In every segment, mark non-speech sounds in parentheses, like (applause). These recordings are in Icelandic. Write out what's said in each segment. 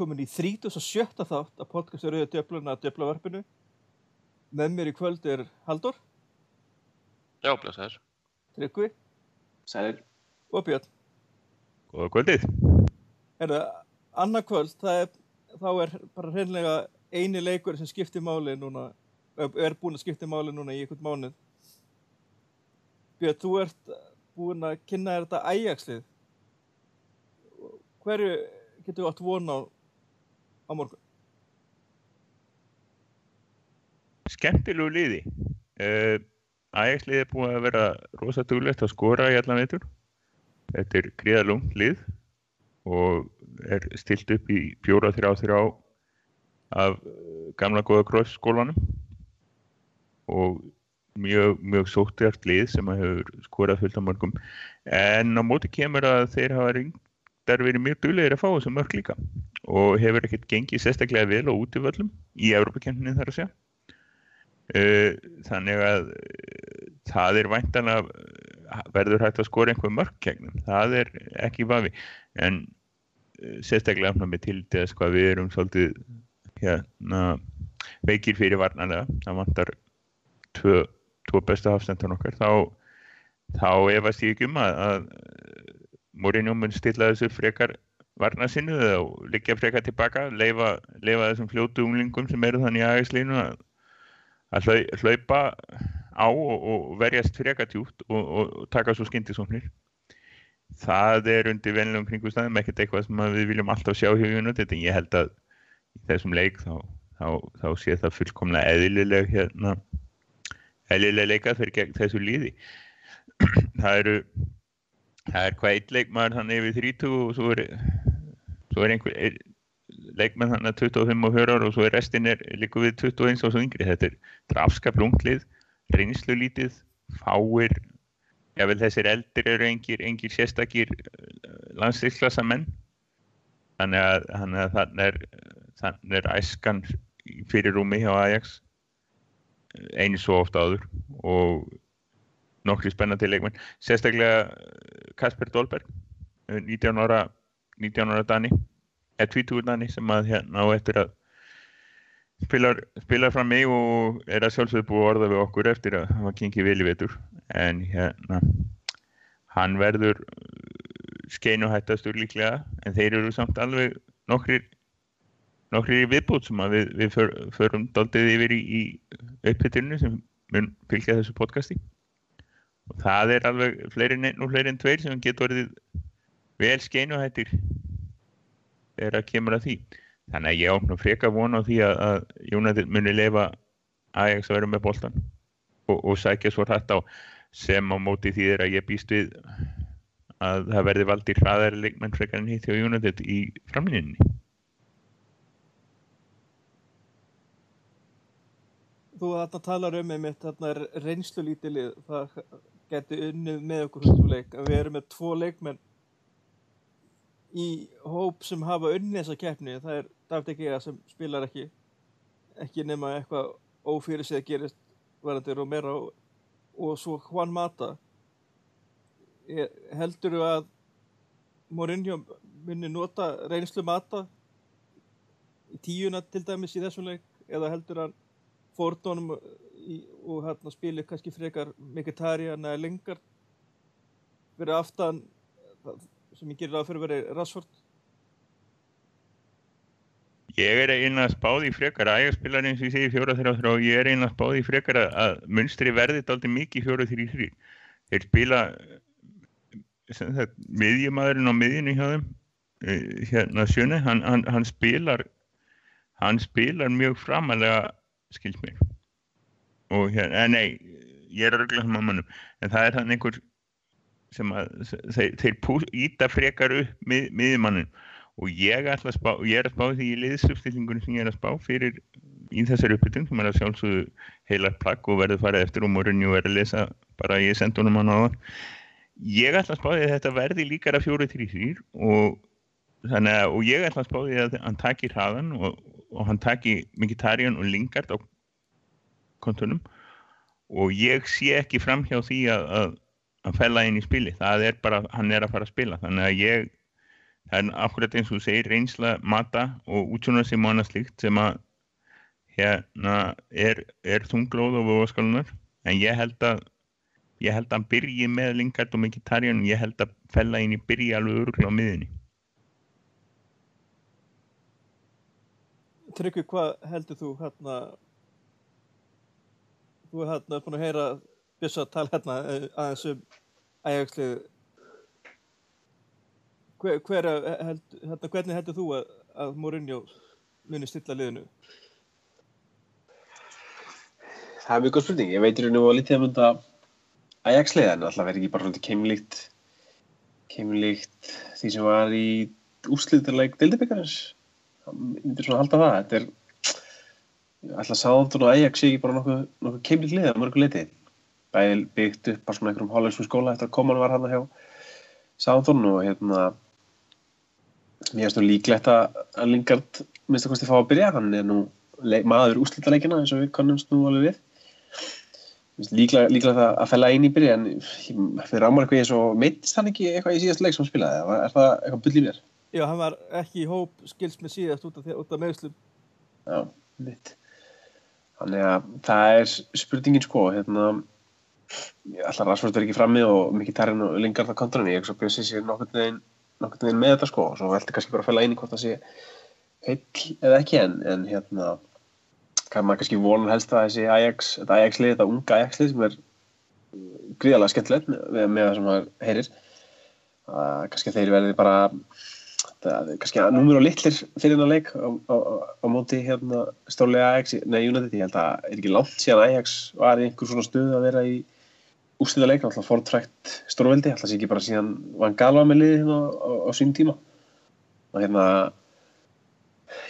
Velkomin í 37. þátt af podcastu Rauða Djöfluna að Djöflavarpinu. Með mér í kvöld er Haldur, Já, blessaður. Tryggvi Sælir. og Björn. Góða kvöldið. Er það annað kvöld, er, þá er bara hreinlega eini leikur sem skiptir máli núna, er búin að skipta máli núna í einhvern mánuð. Björn, þú ert búin að kynna þetta ægjakslið. Hverju getur við átt vona á, á morgun? Skemmtilegu liði. Uh, Ægæksliði er búið að vera rosa duglegt að skora í allan veitur. Þetta er gríðalungt lið og er stilt upp í fjóra þrjá þrjá af eh, gamla góða krossskólanum og mjög, mjög sóttjart lið sem að hefur skorað fullt á mörgum. En á móti kemur að þeir hafa reyndar verið mjög duglegir að fá þessu mörg líka og hefur ekkert gengið sérstaklega vel á útivöllum í Európa-kjöndinni þar að segja. Uh, þannig að uh, það er væntanlega uh, verður hægt að skora einhver mörg kegnum, það er ekki vafi. En sérstaklega afnum með til þess hvað við erum svolítið hérna, veikir fyrir varnarlega, það vantar tvö, tvö bestu hafstendan okkar. Þá, þá efast ég ekki um að, að Mourinho mun stilla þessu frekar varnarsinnu og liggja frekar tilbaka leifa, leifa þessum fljótu unglingum sem eru þannig aðeinslínu að að hlaupa á og, og verjast frekatjút og, og, og taka svo skyndisóknir. Það er undir vennilegum kringustæðum ekkert eitthvað sem við viljum alltaf sjá hjá United en ég held að í þessum leik þá, þá, þá sé það fullkomlega eðlileg hérna eðlileg leikað fyrir þessu líði (clears throat) það eru það er hvað eitt leikmaður þannig yfir 30 og svo er, svo er einhver er, leikmenn þannig að 25 og 4 ára og svo er restin er líka við 21 og svo yngri. Þetta er drafskap lunglið reynslu lítið, fáir jável þessir eldir eru engir, engir sérstakir landsleikslasa menn. Þannig að, að þannig er, þannig er æskan fyrir rúmi hjá Ajax einu svo ofta áður og nokkri spennandi leikmenn. Sérstaklega Kasper Dolberg 19 ára 19 ára Dani eða tvítúrnani sem að hérna á eftir að spilar, spilar fram mig og er að sjálfsögðu búið að orða við okkur eftir að hann var í vetur. En hérna hann verður skeinuhættastur líklega en þeir eru samt alveg nokkrir nokkrir viðbútt sem að við, við för, förum doldið yfir í, í upphittinu sem mun fylgja þessu podcasti. Og það er alveg fleiri en, fleiri en tveir sem getur verið vel skeinuhættir þegar það kemur að því. Þannig að ég áfnum freka vona á því að, að Jónættir muni leifa Ajax að vera með bóltan og, og sækja svo hrætt á sem á móti því þegar ég býst við að það verði valdir hraðari leikmenn frekar en hitt hjá Jónættir í framlýninni. Þú þarna talar um einmitt þarna er reynslu lítilið það getur unnið með okkur þessum leik að við erum með tvo leikmenn í hóp sem hafa unni þessa keppni það er David Egea sem spilar ekki ekki nema eitthvað ófyrir sig að gerist varandi Romero og svo Juan Mata. Heldur þú að Mourinho muni nota reynslu Mata í tíuna til dæmis í þessum leik eða heldur hann fórdónum og hérna spilir kannski frekar Mkhitaryan eða Lingard fyrir aftan sem ég gerir að fyrir að vera Rashford. Ég er einn að spáði frekar að ég spilar eins og ég segi fjóra þeirra og ég er einn að spáði frekar að munstri verði aldrei mikið fjóra þeirri þrý þeir spila miðjumæðurinn á miðjunni hjá þeim hérna sjöni hann, hann, hann spilar hann spilar mjög framalega skilst mér. Og hérna, nei ég er örglega sem að mannum en það er þannig einhver sem að þeir, þeir íta frekar upp mið, miðjumannin. Og ég, spá, ég er að spá því í liðsuppstillingunni sem ég er að spá fyrir í þessari uppbytting sem er að sjálfsögðu heilar plagg og verður farið eftir og morgunni og verður að lesa bara ég sendi honum hann á það ég ætla að spá því að þetta verði líkara fjóru til þrýr og þannig að og ég ætla að spá því að hann takir hraðan og, og hann takir Mkhitaryan og Lingard á kontunum. Og ég sé ekki fram hjá því að, að að fella inn í spili það er bara, hann er að fara að spila. Þannig að ég það er akkurat eins og segir reynsla mata og útsjóna sem og annað slíkt sem að hérna er, er þunglóð og vóðaskalunar en ég held að ég held að hann byrji með Lingard og Mkhitaryan ég held að fella inn í byrji alveg öruglega á miðinni Tryggvi, hvað heldur þú hérna? Þú er hérna búin að heyra Bjössa að tala hérna eh, aðeins um ægagslið hver, hver held, hérna, hvernig heldur þú að, að Mourinho muni stilla liðinu? Það er mjög góð spurning. Ég veitir nú að lítið að mynda Ajax-lið en alltaf verður ekki bara svona keimlíkt keimlíkt því sem var í úrslítarleik Dildibikarins. Það myndir svona halda það. Þetta er alltaf sáðun og Ajax sé ekki bara nokkuð, nokkuð keimlíkt lið að mörgu leiti. Bæði byggt upp bara svona einhverjum hollensku skóla eftir að koman var hann hjá sáðun og hérna mér finnst nú líklegt að Lingard minnst að kosti fá að byrja. Hann er nú maður úrslítarleikina eins og við kannumst nú alveg við líklega, líklega það að fella einn í byrja en fyrir ámar eitthvað eins og meittist hann ekki eitthvað í síðast leik sem hann spilaði eða er það eitthvað byll í mér? Já, hann var ekki í hóp skils með síðast út af, út af meðslum Já, mitt Þannig að það er spurningin sko hérna alltaf Rashford er ekki frammi og mikið tarinn og lingar það kontran ég ekki svo bjóðs ég sé nokkur veginn með þetta sko. Og svo veldi kannski bara að fella einn í hvort það sé heill eða ekki en, en hérna kann maður kannski vonan helst að þessi Ajax, þetta Ajax-lið, þetta unga Ajax-lið sem er gríðalega skemmtilegt með, með það sem maður heyrir að kannski þeir verði bara það, kannski að númur og litlir fyrir hennar leik á, á, á móti hérna stórlega Ajax, nei United, ég held að er ekki langt síðan Ajax var einhver svona stuð að vera í úrslita leik, alltaf fortrækt stórveldi, alltaf sé ekki bara síðan Van Gaal var með liði hérna á, á, sín tíma. Og hérna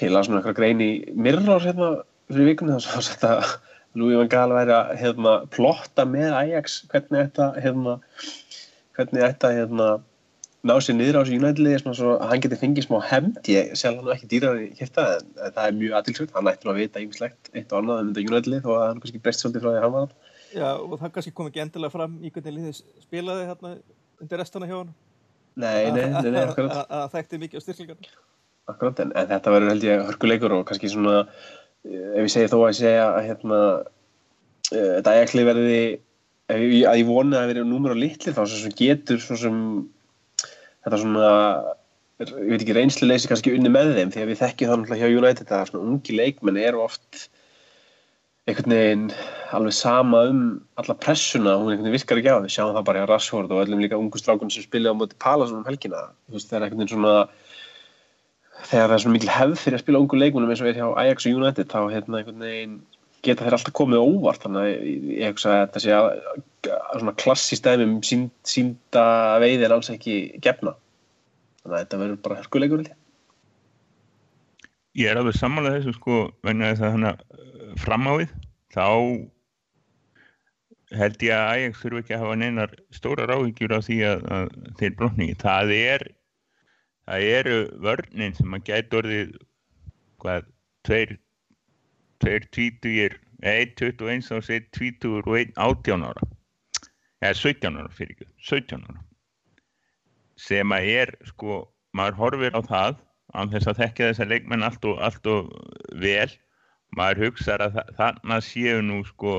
ég las svona eitthvað grein í Mirror hérna fyrir vikunni þá svo að þetta Louis van Gaal væri að hérna, plotta með Ajax hvernig þetta hérna, hvernig þetta hérna, ná sér niður á þessu United-liði svo að hann geti fengið smá hemd ég sjálf hann ekki dýrar í hérta en það er mjög aðtilsvöld, hann ætti nú að vita ýmislegt eitt og annað um þetta United-lið þó að hann kannski breyst svolítið frá því að hann var hann Já, og það kannski kom ekki endilega fram í hvernig liðið spilaði hérna undir restana hjá hann Nei, nei, nei, nei akkurat. að það þekkti mikið á styrklingarna Akkurat, en, en þetta verður held ég hörkuleikur og kannski svona ef ég segi þó að ég segja að hérna, þetta ægli verði að ég vona að það verði númur á litli þá sem getur svo sem þetta svona ég veit ekki reynsluleysi kannski unni með þeim því að við þekkjum það náttúrulega hjá United að svona ungi leikmenn eru oft einhvern veginn alveg sama um alla pressuna, hún einhvern veginn virkar ekki á við sjáum það bara hjá Rashford og öllum líka ungu strákun sem spila á móti Palasun um helgina. Það er einhvern veginn svona þegar það er svona mikil hefð fyrir að spila ungu leikmunum eins og er hjá Ajax og United þá hérna einhvern veginn geta þeir alltaf komið óvart. Þannig ég hugsa að þetta sé að, að svona klassistæmum sínd, sínda veiði er alls ekki gefna. Þannig að þetta verður bara herkuleikur Ég. Er alveg samanlega þessu sko hana framávið þá held ég að Ajax þurfu ekki að hafa neinar stóra ráðingjur á því að, að þeir brotni. Það er það eru vörnin sem að gæti orðið hvað, tveir tveir tvítugir einn 21 árs, einn tvítugur og einn 18 ára. Eða 17 ára fyrir ekki, 17 ára. Sem að er sko, maður horfir á það án þess að þekka þessa leikmenn allt og, allt og vel maður hugsaður að þarna séu nú sko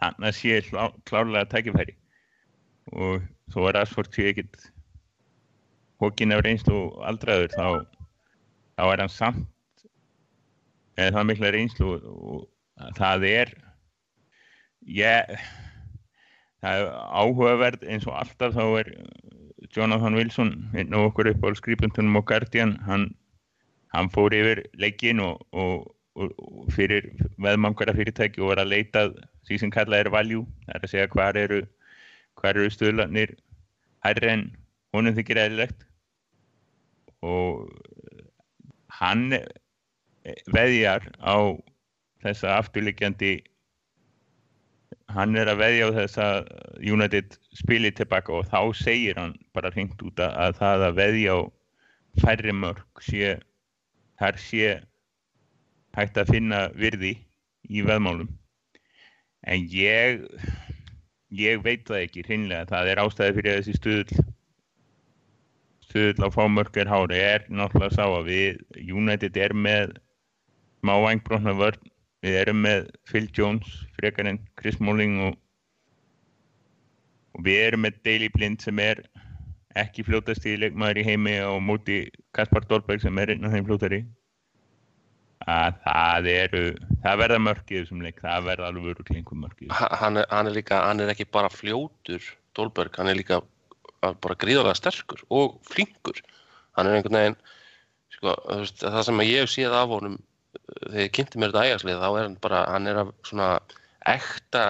þarna séu klá, klárlega tækifæri. Og þó er Asford séu ekkit hókin af reynslu aldraður þá, þá er hann samt eða það er mikla reynslu og það er ég það er áhugaverð eins og alltaf þá er Jonathan Wilson einn og okkur upp á skrifundunum og Guardian hann, hann fór yfir leikin og, og, fyrir veðmangara fyrirtæki og var að leita því sem kallað er value það er að segja hvað eru hvað eru stöðlanir hærri en honum þykir eðlilegt. Og hann veðjar á þessa afturlikjandi hann er að veðja á þessa United spili tilbaka og þá segir hann bara hringt út að það að veðja á færri mörg sé þar sé hægt að finna virði í veðmálum. En ég ég veit það ekki hreinlega. Það er ástæði fyrir þessi stuðl stuðl á fámörk er hári er náttúrulega sá að við United er með smá vangbrotna vörn. Við erum með Phil Jones frekar en Chris Smalling og, og við erum með Daley Blind sem er ekki fljótast í leikmaður í heimi og móti Kaspar Dolberg sem er einn af þeim fljótari að það eru það verða mörkið þessum leik það verða alveg öruglega einhver mörkið Ha- hann er, hann er líka, hann er ekki bara fljótur Dolberg, hann er líka bara gríðarlega sterkur og flinkur hann er einhvern veginn sko, það sem ég hef séð af honum uh, þegar ég kynnti mér þetta ægjaslið þá er hann bara, hann er svona ekta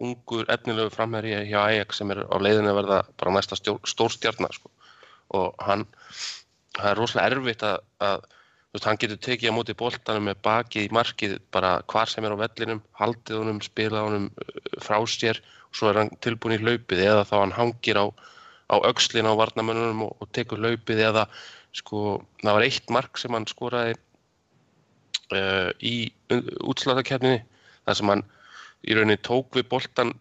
ungur efnilegu framherji hjá Ajax sem er á leiðinu að verða bara næsta stjór, stór stjarnar sko. og hann það er rosalega erfitt að, að veist, hann getur tekið á móti boltanum með bakið í markið bara hvar sem er á vellinum haldið honum, spilað honum uh, frá sér og svo er hann tilbúin í hlaupið eða þá hann hangir á, á öxlin á varnamönnunum og, og tekur hlaupið eða sko, það var eitt mark sem hann skoraði uh, í útsláttakefninni þar sem hann í rauninni tók við boltan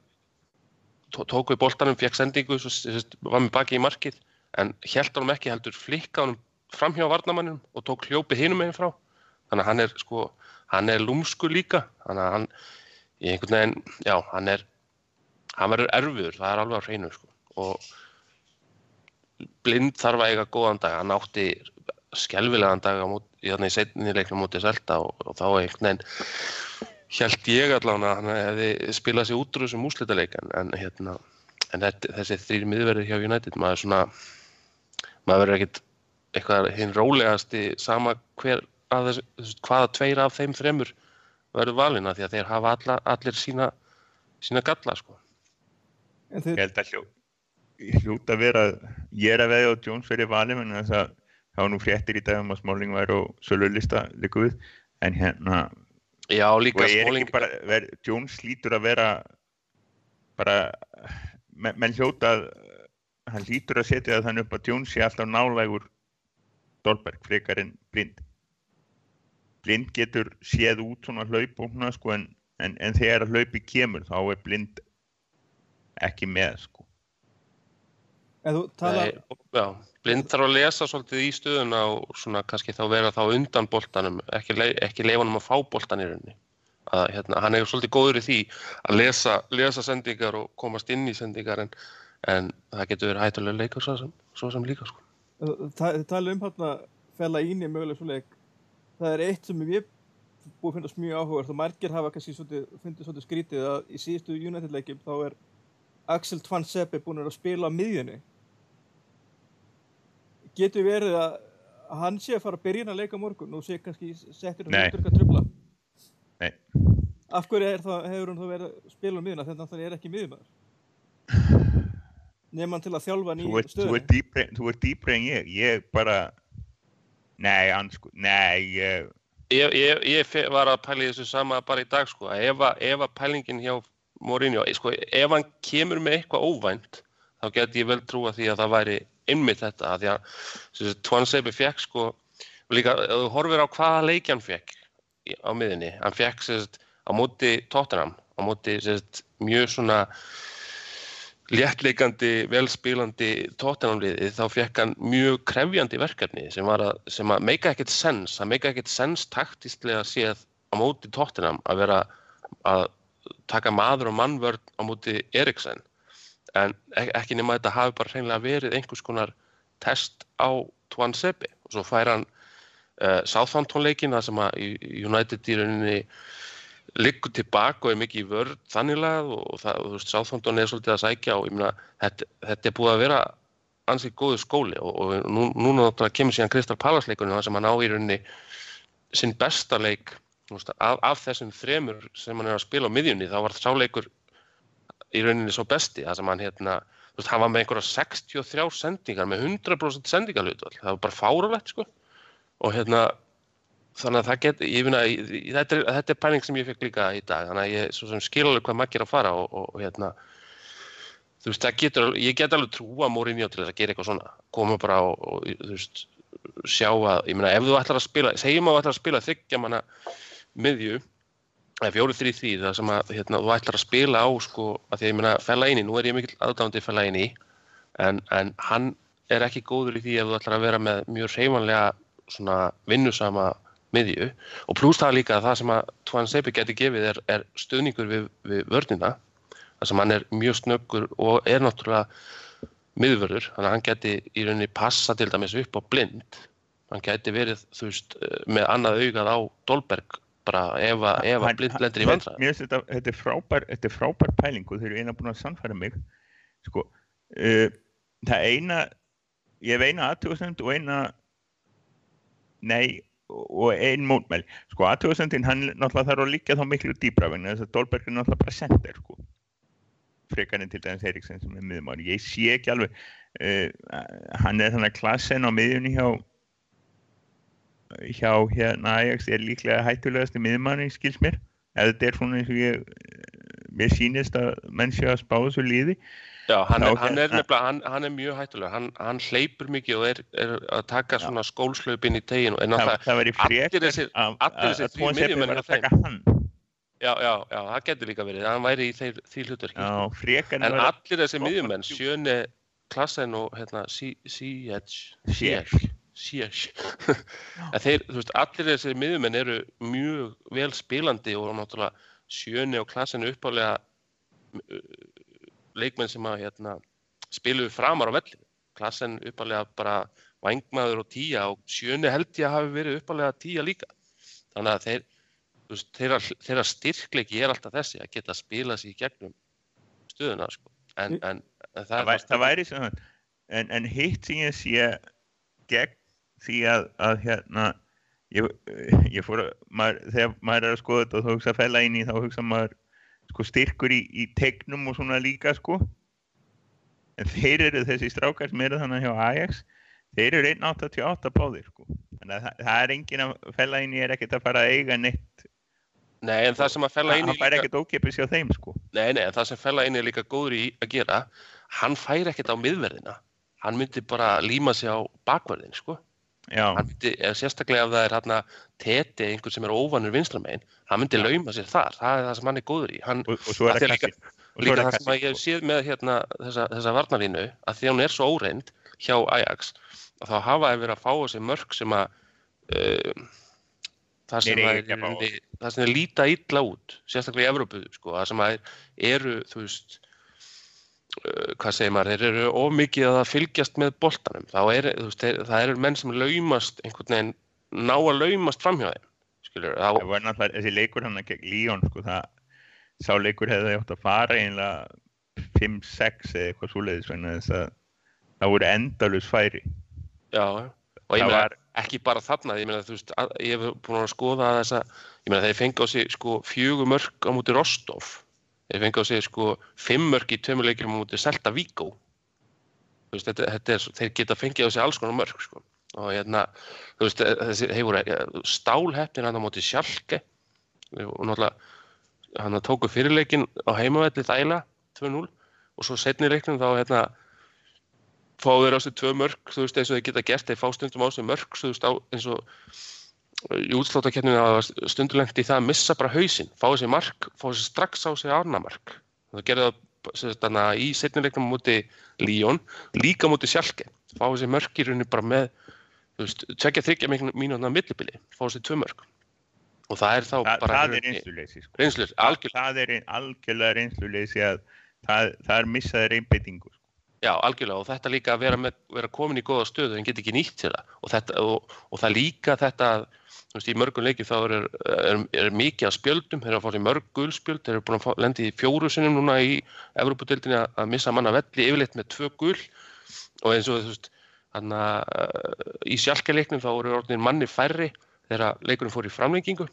tó- tók við boltanum, fekk sendingu var með bakið í markið en held honum ekki heldur flikka honum framhjá varnamannum og tók hljópið hinum meginn frá. Þannig að hann er sko hann er lúmskur líka. Þannig að hann í einhvern veginn, já, hann er hann verður erfiður, það er alveg á hreinu sko. og blind þarf að eiga góðan dag. Hann átti skelvilegan dag á móti, í þannig setni leiknum móti Selta og, og þá einhvern veginn held ég allavega að hann hefði spilað sér út úr þessum úslitaleik en, hérna, en þetta, þessi þrýr miðverðir hjá United maður svona maður verður ekkit eitthvað hinn rólegasti sama hver að hvaða tveir af þeim þremur verður valina því að þeir hafa alla, allir sína, sína galla sko. En Ég held að hljó, hljóta vera, ég er að veðja á Jones fyrir valið, en þess að það var nú fréttir í dag um að Smáling væri á sölulista líka við, en hérna, Já, og líka er ekki bara, ver, Jones lítur að vera bara, menn, menn hljóta að, hann lítur að setja það þannig upp að Jones sé alltaf nálægur Dolberg, frekar en blind. Blind getur séð út svona hlaup og svona, sko, en, en, en þegar hlaupi kemur, þá er blind ekki með, sko. en þú talar, Nei, já, blind þarf að lesa svolítið í stöðuna og svona kannski þá vera þá undan boltanum, ekki, le ekki leifa hann að fá boltan í rauninni. Að, hérna, hann er svolítið góður í því að lesa, lesa sendingar og komast inn í sendingar en, en það getur verið hættulega leikur svo sem, svo sem líka sko. Þið tala um hérna fella íni möguleg svo leik. Það er eitt sem ég búið að finnast mjög áhugavert og margir hafa kannski fundið svolítið skrítið að í síðustu United leikjum þá er Axel Tvan Seppi búin að spila á miðjunni. Getur verið að að hann sé að fara að byrja að leika morgun? Og sé kannski settir hann út eitthvað tröfla Nei. af hverju er það, hefur hann þá verið að spila á miðjuna? Þetta hann er ekki miðjumæður (laughs) nema hann til að þjálfa í ert, þú ert dýpri, þú ert dýpri en ég, ég bara, nei, ansku, nei, ég, Ég, ég, ég var að pæla í þessu sama bara í dag sko, ef, að- pælingin hjá Mourinho, sko, ef hann kemur með eitthvað óvænt, þá get ég vel trúa því að það væri einmitt þetta, að því að Seibi fekk sko, og líka, ef þú horfir á hvaða leiki hann fekk á miðinni, hann fekk sérst, á móti Tottenham, á móti sérst, mjög svona léttleikandi, velspilandi tóttenamliði þá fekk hann mjög krefjandi verkefni sem, að, sem að meika ekkert sens, það meika ekkert sens taktíslega séð á móti tóttenam að vera að taka maður og mannvörn á móti Eriksen. En ek ekki nema þetta hafi bara hreinlega verið einhvers konar test á Twan Sebi og svo fær hann uh, Southampton leikin það sem að United í rauninni liggur tilbaka og er mikið í vörð þanniglega og það, þú veist, Southampton er svolítið að sækja og ég meina, þetta, þetta er búið að vera ansið góðu skóli og, og nú, núna náttúrulega kemur síðan Kristal Palace leikunum þar sem hann á í rauninni sinn besta leik veist, af, af þessum þremur sem hann er að spila á miðjunni þá var sáleikur í rauninni svo besti það sem hann hérna, þú veist, hann var með einhverja 63 sendingar með 100% sendingarlutvall, það var bara fáralegt sko. Og hérna þannig að það get, ég finna, þetta þetta er pæling sem ég fekk líka í dag, þannig að ég svo sem skil alveg hvað maður er að fara og, og, hérna, þú veist, það getur, ég get alveg trúa Mourinho til þess að gera eitthvað svona, koma bara og, og þú veist, sjá að, ég meina, ef þú ætlar að spila, segjum að þú ætlar að spila þryggja manna miðju, eða fjóru þrý því, það sem að, hérna, þú ætlar að spila á, sko, að því að ég meina, Fellaini, nú er ég mikill aðdándi Fellaini, en, en hann er ekki góður í því ef þú ætlar að vera með mjög reymanlega svona vinnusama miðju. Og pluss það líka að það sem að Twan Seipi geti gefið er, er stuðningur við, við vörnina. Þar sem hann er mjög snöggur og er náttúrulega miðvörður. Þannig að hann geti í rauninni passa til dæmis upp á blind. Hann geti verið þú veist með annað augað á Dolberg bara ef að, blind lendir í vandræðum Mér finnst þetta, þetta, er frábær, þetta er frábær pæling og þeir eru eina búin að sannfæra mig. Sko, uh, það eina ég hef eina aðtjóðsend og eina nei og ein mótmæl sko aðtjóðsendin hann náttúrulega þarf að líka þá miklu dýbra vegna þess að Dolberg er náttúrulega bara sender sko. Frekarinn til dæmis Eriksson sem er miðmári ég sé ekki alveg uh, hann er þannig að klassen á miðjunni hjá hjá hérna Ajax er líklega hættulegast í miðmanni skils mér. Eða þetta er svona eins og ég mér sýnist að menn sé að spá þessu líði Já, hann er, Þá hann er hann, hann er mjög hættulega, hann, hann hleypur mikið og er, er að taka svona skólslaupin í tegin og er það, það allir frekar þessir- að allir þessir að taka hann. Já, já, já, það getur líka verið, hann væri í þeir, því hlutverki. já, frekar En allir þessi Stoppa miðjumenn, djúp. Sjöne, Klassen og hérna, Siege, en þeir, þú veist, allir þessi miðjumenn eru mjög vel spilandi og náttúrulega Sjöne og Klassen uppálega leikmenn sem að hérna, spiluðu framar á vellinu. Klassen uppálega bara vangmaður og tíja og Sjöne held ég að hafi verið uppálega tíja líka. Þannig að þeir, veist, þeirra, þeirra styrkleiki er alltaf þessi að geta spila sér í gegnum stöðuna sko. en, en, en það, það, væri, svona en, en hitt sem ég sé gegn því að, að hérna ég, ég fór að maður, þegar maður er að skoða þetta og þá hugsa að fella inn í þá hugsa maður sko styrkur í, í tegnum og svona líka sko. En þeir eru þessi strákar sem eru þannig hjá Ajax þeir eru 1.88 báðir sko. Þannig að það, það er engin að fella inn í er ekkert að fara að eiga neitt. Nei, en það sem að fella inn í hann fær líka, ekkert ókipis hjá þeim sko. Nei, nei, en það sem fella inn í er líka góður í að gera, hann fær ekkert á miðverðina, hann myndi bara líma sig á bakverðin, sko myndi, sérstaklega ef það er hérna teti, einhver sem er óvanur vinstramegin, hann myndi lauma sér þar, það er það sem hann er góður í. Hann, og, og svo er það að líka- líka það það sem að ég hef kassi séð með hérna þessa, þessa varnalínu, að því að hún er svo óreind hjá Ajax, að þá hafa þeir verið að fá þessi mörg sem að uh, það sem að að það sem er líta illa út, sérstaklega í Evrópu, sko, það sem að eru, þú veist hvað segir maður, þeir eru ómikið að fylgjast með boltanum, þá er, veist, þeir, það eru menn sem laumast einhvern veginn, ná að laumast framhjá þeim, skilur, það þá, var náttúrulega þessi leikur hann gegn Líón sko, það, sá leikur hefði átt að fara einlega 5-6 eða eitthvað svoleiðis að það voru endalus færi. Já, og ég Það meina, var- ekki bara þarna, ég meina, veist, að, ég hef búin að skoða þessa, ég meina, þeir fengi á sig, sko, fjögur mörg á múti Rostov, þeir fengi á sig, sko, fimm mörg í tveimur leikjum á múti Selta Víkó, veist, þetta, þetta er, þeir geta fengið á sig alls konar mörg, sko, og hérna, þú veist, þessi, eh, stálheppnir hann á múti Sjálke, og náttúrulega, hann tóku fyrirleikin á heimavelli þæla, 2-0, og svo setni leiknum þá, hérna, fá þeir á sig tvö mörg, þú veist, eins og þeir geta gert, þeir fá stundum á sig mörg, þú veist, á, eins og í útsláttakerninu að stundum lengt í það að missa bara hausinn, fá þessi mark, fá þessi strax á sig árnamark. Það gerði það í setnilegnum múti Líón, líka múti Sjálke, fá þessi rauninni bara með, þú veist, tveggja þryggja mínúna millibili, fá þessi tvö mörg. Og það er þá Þa, bara það er reynsluleysi sko. reynslur, algjörlega. það er algjörlega reynsluleysi að það, það er missaður einbyttingu sko. Já, algjörlega og þetta líka að vera, með, vera komin í góða stöðu en get ekki nýtt sér það og, þetta, og, og það líka þetta að, þú veist, í mörgum leikjum þá er, er, er mikið að spjöldum, þeir eru að fá sér mörg gulspjöld, þeir eru búin að lendi í fjóru sinnum núna í Evrópudeildinni að, missa manna velli yfirleitt með tvö gul. Og eins og þú veist, þannig að í sjálkaleiknum þá voru orðinir manni færri þegar leikurinn fór í framlengingu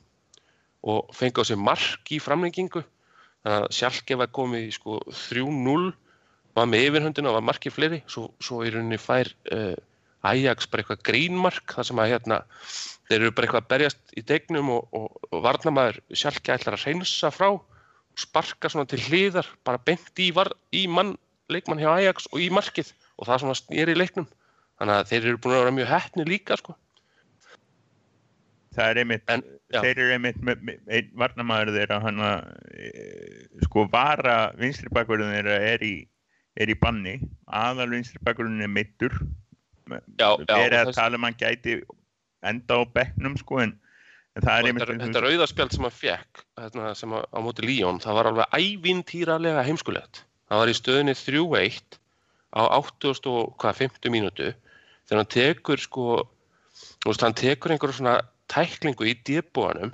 og fengi á sig mark í framlengingu. Þannig að sjálke var komið í sko 3-0 var með yfirhundina og var markið fleiri. Svo, svo í rauninni fær uh, Ajax bara eitthvað grínmark þar sem að hérna þeir eru bara eitthvað að berjast í degnum og, og, og varnamaður sjálfki ætlar að reynsa frá og sparka svona til hliðar bara beint í, var, í mann, leikmann hjá Ajax og í markið og það svona snýri í leiknum. Þannig að þeir eru búin að vera mjög hettni líka sko. Það er einmitt En, þeir eru einmitt með, með, einn varnamaður þeirra hann að e, sko vara vinstri bakverðin þeirra er í er í banni, aðal vinstri bakverðin er meittur Já, verið að tala um að hann gæti enda á bekknum sko en, en það er þetta, þetta rauðaspjald sem hann fekk hérna, sem að, á móti Líón, það var alveg ævintýralega heimskulegt. Það var í stöðunni 3-1 á 80 og hvað, 50 mínútu þegar hann tekur sko veist, hann tekur einhverjum svona tæklingu í dýrbúanum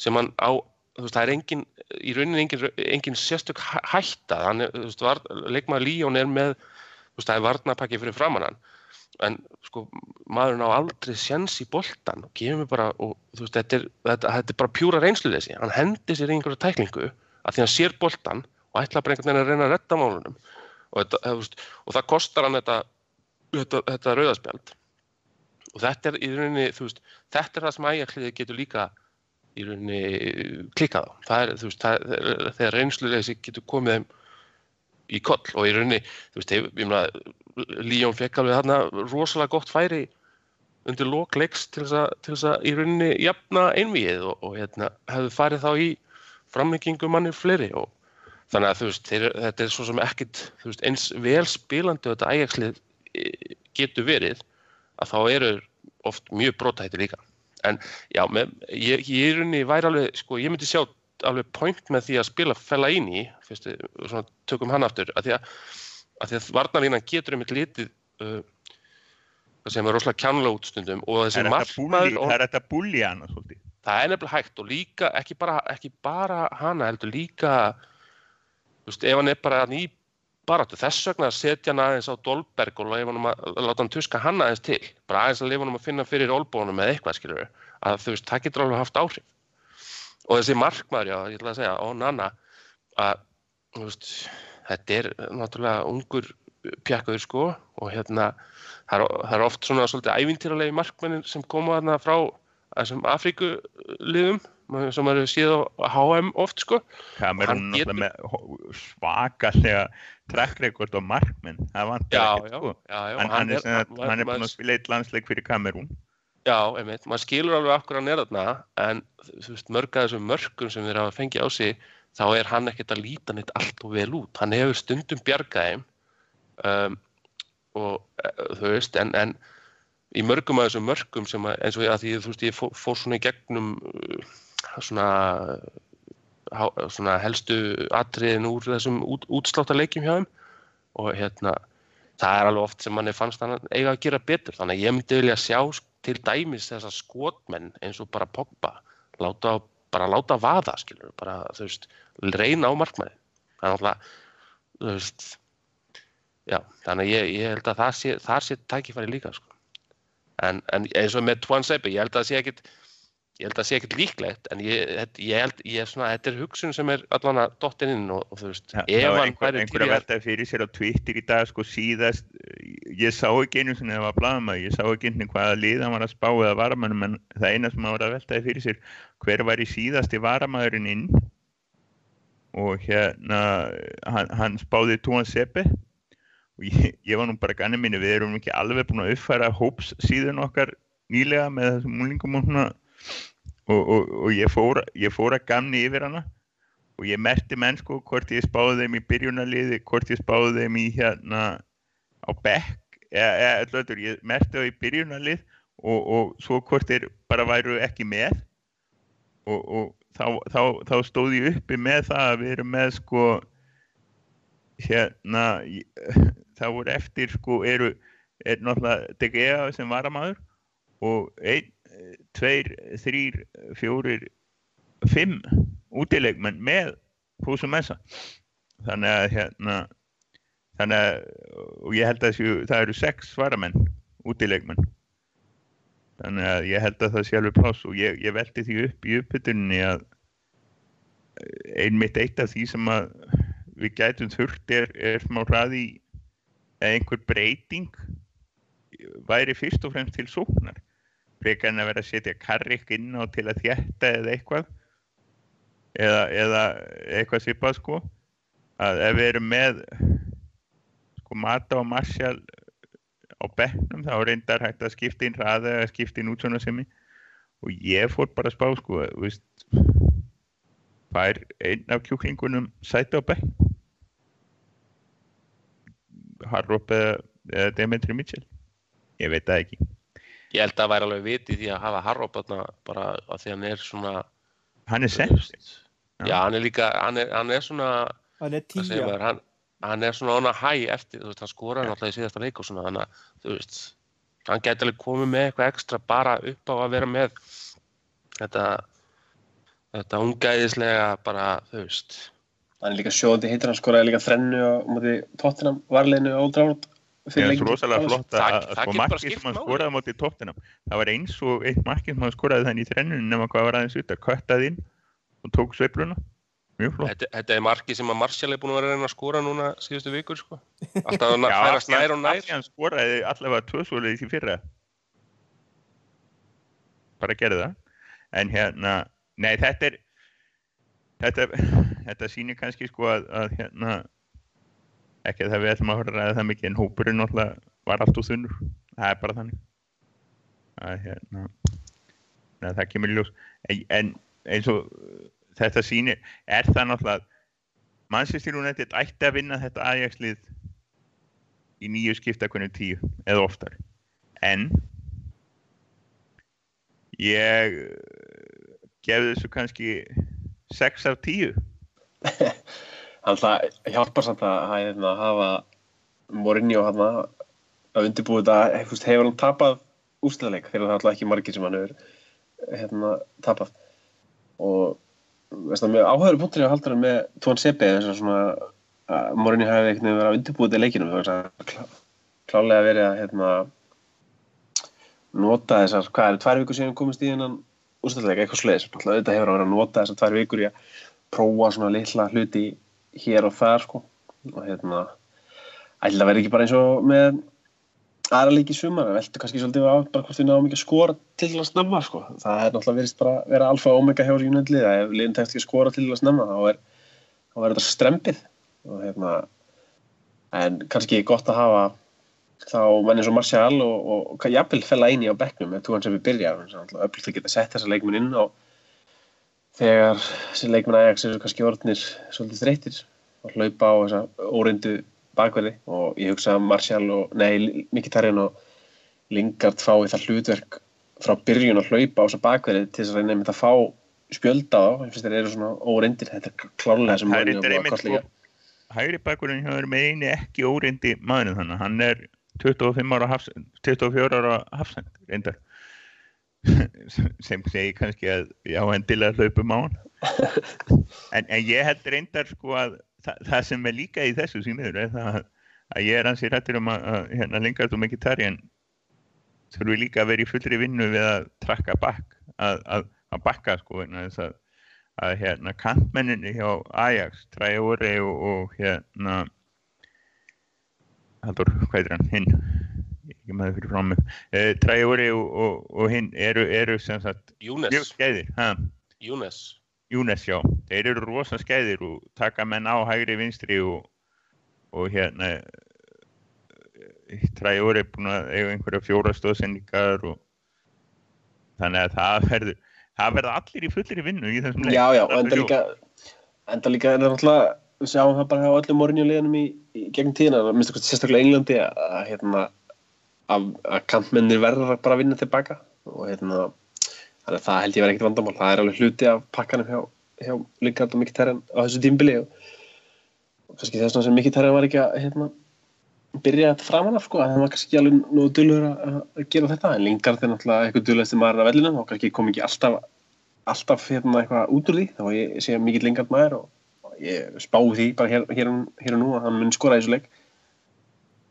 sem hann á veist, það er engin, í rauninni engin, engin sérstök hæ- hætta. Hann, er, þú veist, leikmaður Líón er með þú veist, það er varnapakki fyrir framann hann en sko maðurinn á aldrei sjens í boltan og gefur mig bara og þú veist þetta er, þetta, þetta er bara pjúra reynsluleysi. Hann hendi sér í einhverja tæklingu að því hann sér boltan og ætla bara einhvern veginn að reyna að redda málunum. Og, þetta, veist, og það kostar hann þetta, rauðaspjald og þetta er í rauninni veist, þetta er það sem ægjarliði getur líka í rauninni klikkað á. Það er, þú veist, það, þegar reynsluleysi getur komið þeim í koll og í rauninni, þú veist, ég, ég meina Líón fekk alveg þarna rosalega gott færi undir lok leiks til þess að, í rauninni jafna einvíið og, og hérna, hefðu farið þá í framlengingu manni fleiri og þannig að þú veist, þeir, þetta er svo sem ekkit veist, eins vel spilandi og þetta ægjakslið getur verið að þá eru oft mjög brotætti líka. En já, með, ég, ég í rauninni væri alveg, sko, ég myndi sjá alveg point með því að spila fella inn í fyrst, við svona tökum hann aftur að því að, að, því að varnarlínan getur einmitt litið uh, sem er rosalega kjánlega út stundum og þessi og það er þetta búli hana svolítið. það er nefnilega hægt og líka ekki bara, ekki bara hana heldur líka veist, ef hann er bara í baráttu þess vegna að setja hann aðeins á Dolberg og hann að láta hann tuska hann aðeins til. Bara aðeins að leifa hann að finna fyrir olbónum eða eitthvað skilur að þú veist, það getur alveg haft áhrif og þessi markmaður, já, ég ætla að segja og Nanna að þú veist, þetta er náttúrulega ungur pjakkaður sko og hérna það er, það er oft svona svolítið ævintýralegi markmennin sem koma þarna frá þessum Afríkuliðum sem eru síðan á HM oft sko Hann getur- náttúrulega svakalega trekkrekord og markmenn, það vantar já, ekkert já, sko. já, já, Hann, hann, er, hann er búinn maður- að spila eitt landsleik fyrir Kamerún. Já, einmitt, maður skilur alveg okkur hann er þarna en veist, mörg að þessum mörgum sem þeir hafa fengið á sig þá er hann ekkert að líta neitt allt og vel út. Hann hefur stundum bjargaðið um, og uh, þú veist, en, en í mörgum af þessum mörgum sem að, eins og að því þú veist, ég fór, fór svona í gegnum uh, svona svona helstu atriðin úr þessum út, útsláttarleikjum hjá þeim. Og hérna það er alveg oft sem manni fannst hann eiga að gera betur. Þannig að ég myndi vilja sjá til dæmis þessa skotmenn eins og bara Pogba láta, bara láta vaða skilur, bara þú veist reyna á markmanni það er náttúrulega þú veist já, þannig ég, ég held að það sé, sé tækifæri líka sko. en, en eins og með Twan Sebe ég held að það sé ekkit ég held að það sé ekkert líklegt en ég, ég held, ég er svona, þetta er hugsun sem er allan að dottin inn og, og þú veist, Ja, ef það hann einhver, væri einhver til að í að veltaði fyrir sér á Twitter í dag sko síðast, ég sá ekki einu að það var blaðum ég sá ekki einu hvaða lið hann var að spá eða varamannum en það eina sem hann var að veltaði fyrir sér hver var í síðasti varamæðurinn inn? Og hérna hann, hann spáði Túan Sepe. Og ég, ég var nú bara ganni minni við erum ekki alveg búin að uppfæra hóps síðan okkar nýlega með þessum múlingum og svona og, og, og ég, fór, ég fór að gamni yfir hana. Og ég merti menn sko hvort ég spáði þeim í byrjunarliði, hvort ég spáði þeim í hérna á bekk eða, öllu, ég merti það í byrjunarlið og, og svo hvort þeir bara væru ekki með. Og, þá, þá, þá stóð ég uppi með það að við erum með sko hérna (laughs) það voru eftir sko eru er náttúrulega DGA sem varamaður og einn, tveir, þrýr, fjórir fimm útileikmenn með Fúsum Messa. Þannig að hérna þannig að og ég held að þessu, það eru sex svaramenn útileikmenn. Þannig að ég held að það sé alveg pláss og ég, ég velti því upp í uppbytunni að eh, einmitt eitt af því sem að við gætum þurft er, er smá hraði eða einhver breyting væri fyrst og fremst til sóknar frekar en að vera að setja karrik inn á til að þjætta eða eitthvað. Eða, eða eitthvað svipað sko. Að ef við erum með sko Mata og Marshall á bekknum þá er reyndar hægt að skipta inn hraða eða skipta inn útsvona semi og ég fór bara að spá sko veist fær einn af kjúklingunum sæti á bekk Harrop eða, eða Demetri Mitchell. Ég veit það ekki Ég held að það væri alveg viti því að hafa Harrop bara að því hann er svona hann er sens veist, Já, hann er líka, hann er, hann er svona hann er tíja maður, hann, hann er svona on a high eftir, þú veist, hann skoraði náttúrulega í síðasta leik og svona, þannig að, þú veist hann gæti alveg komið með eitthvað ekstra bara upp á að vera með þetta þetta ungæðislega bara, þú veist. Hann er líka sjóðandi hittir, hann skoraði líka þrennu á móti tóttinam varleginu á Old Trafford það er rosalega flott að sko markið sem hann skoraði móti tóttinam það var eins og eitt markið sem hann skoraði þannig í þrennunum nema hvað var aðeins út að köttaði inn og tók sveifluna. Mjög flott. Þetta, þetta er marki sem að Martial er búin að vera að reyna að skora núna síðustu vikur, sko. Alltaf að (laughs) Já, færast af því nær og nær. Hann skoraði allavega tvö svoleiðis í fyrra. Bara gerði það. En hérna, nei þetta er þetta, (laughs) þetta sýnir kannski sko að, að hérna ekki að það við ætlum að að ræða það mikið en hópurinn náttúrulega var allt úr þunnur. Það er bara þannig. Að hérna neða, það kemur ljós. En, en eins og uh, þetta sýnir er það náttúrulega Manchester United ætti að vinna þetta Ajax-lið í nýju skipta hvernig tíu eða oftar. En ég uh, gefði þessu kannski 6 af 10 Hann (laughs) það hjálpar samt að, að, hérna, hafa Mourinho hann að undirbúið þetta, hefur, hefur hann tapað úrstæðleik þegar það er alltaf ekki margir sem hann hefur hérna, tapað. Og það, áhæður punktur ég að halda hann með Tón Sepe þess að svona að Mourinho hefði einhvern veginn verið að undirbúið þetta í leikinum það klá, klálega verið að hérna, nota þessar, hvað er, tvær vikur síðan komist í hennan úrstæðleik, eitthvað sleiðis þetta hefur hann verið að nota þessar tvær vikur í að prófa svona litla hluti hér og þar sko og hérna ætla að vera ekki bara eins og með aðra leiki í sumar, við veltum kannski svolítið á bara hvort við náum ekki að skora til að snemma sko. það er náttúrulega verið bara vera alfa og omega hjá United að ef liðin tekst ekki að skora til að snemma þá er, þá er þetta strempið og hérna en kannski gott að hafa þá menn eins og Martial og, og, og jafnvel fella eini á bekknum þú hann sem við byrja öflult að geta sett þessa leikminn inn og þegar þessi leikmenn Ajax eru kannski orðnir svolítið þreytir og hlaupa á þessa óreindu bakverði og ég hugsa að Martial og, nei, Mkhitaryan og Lingard fái það hlutverk frá byrjun að hlaupa á þessa bakverði til þess að reyna einmitt að fá spjölda á þá, finnst þeir eru svona óreindir. Þetta er klárlega sem Það er að sko hægri bakkurinn hjá þeir með eini ekki óreindi maðurinn þannig hann er 25 ára hafs, 24 ára hafsend reyndar sem segi kannski að já endilega hlaupum á hann. (laughs) En, en ég held reyndar sko að það, það sem er líka í þessu símiður er það að, ég er ansið rættur um að, að hérna Lingard og Mkhitaryan þurfi líka að vera í fullri vinnu við að trakka bakk að, að, að bakka sko að að hérna kantmenninni hjá Ajax, Traore og, og hérna Haldur, hvað er hann, hinn ekki það fyrir frá mig. Uh, Traore og, og, og hinn eru, eru sem sagt mjög Júnes, skæðir ha, Júnes Júnes já, þeir eru rosa skæðir og taka menn á hægri vinstri og, og hérna Traore er búin að eiga einhverja fjóra stóðsendingar og þannig að það verður það verða allir í fullir vinnu í þessum leik. Já, já, og enda líka enda líka er náttúrulega við sjáum það bara hjá öllum liðanum í, í gegnum tíðina, það minnst okkur sérstaklega Englandi að hérna að, að kantmennir verður bara að vinna tilbaka. Og hérna að það held ég verið ekkert vandamál, það er alveg hluti af pakkanum hjá, hjá Lingard og Mkhitaryan á þessu tímbili og, kannski þess vegna sem Mkhitaryan var ekki að hérna byrja þetta framan af sko, að það var kannski alveg nú dulur að, að gera þetta, en Lingard er náttúrulega eitthvað dulast maður af vellinu og kannski kom ekki alltaf alltaf hérna eitthvað út úr því. Þá ég sé mikill Lingard maður og, og ég spái því bara hér, hér, hér og nú að hann mun skora í þessu leik.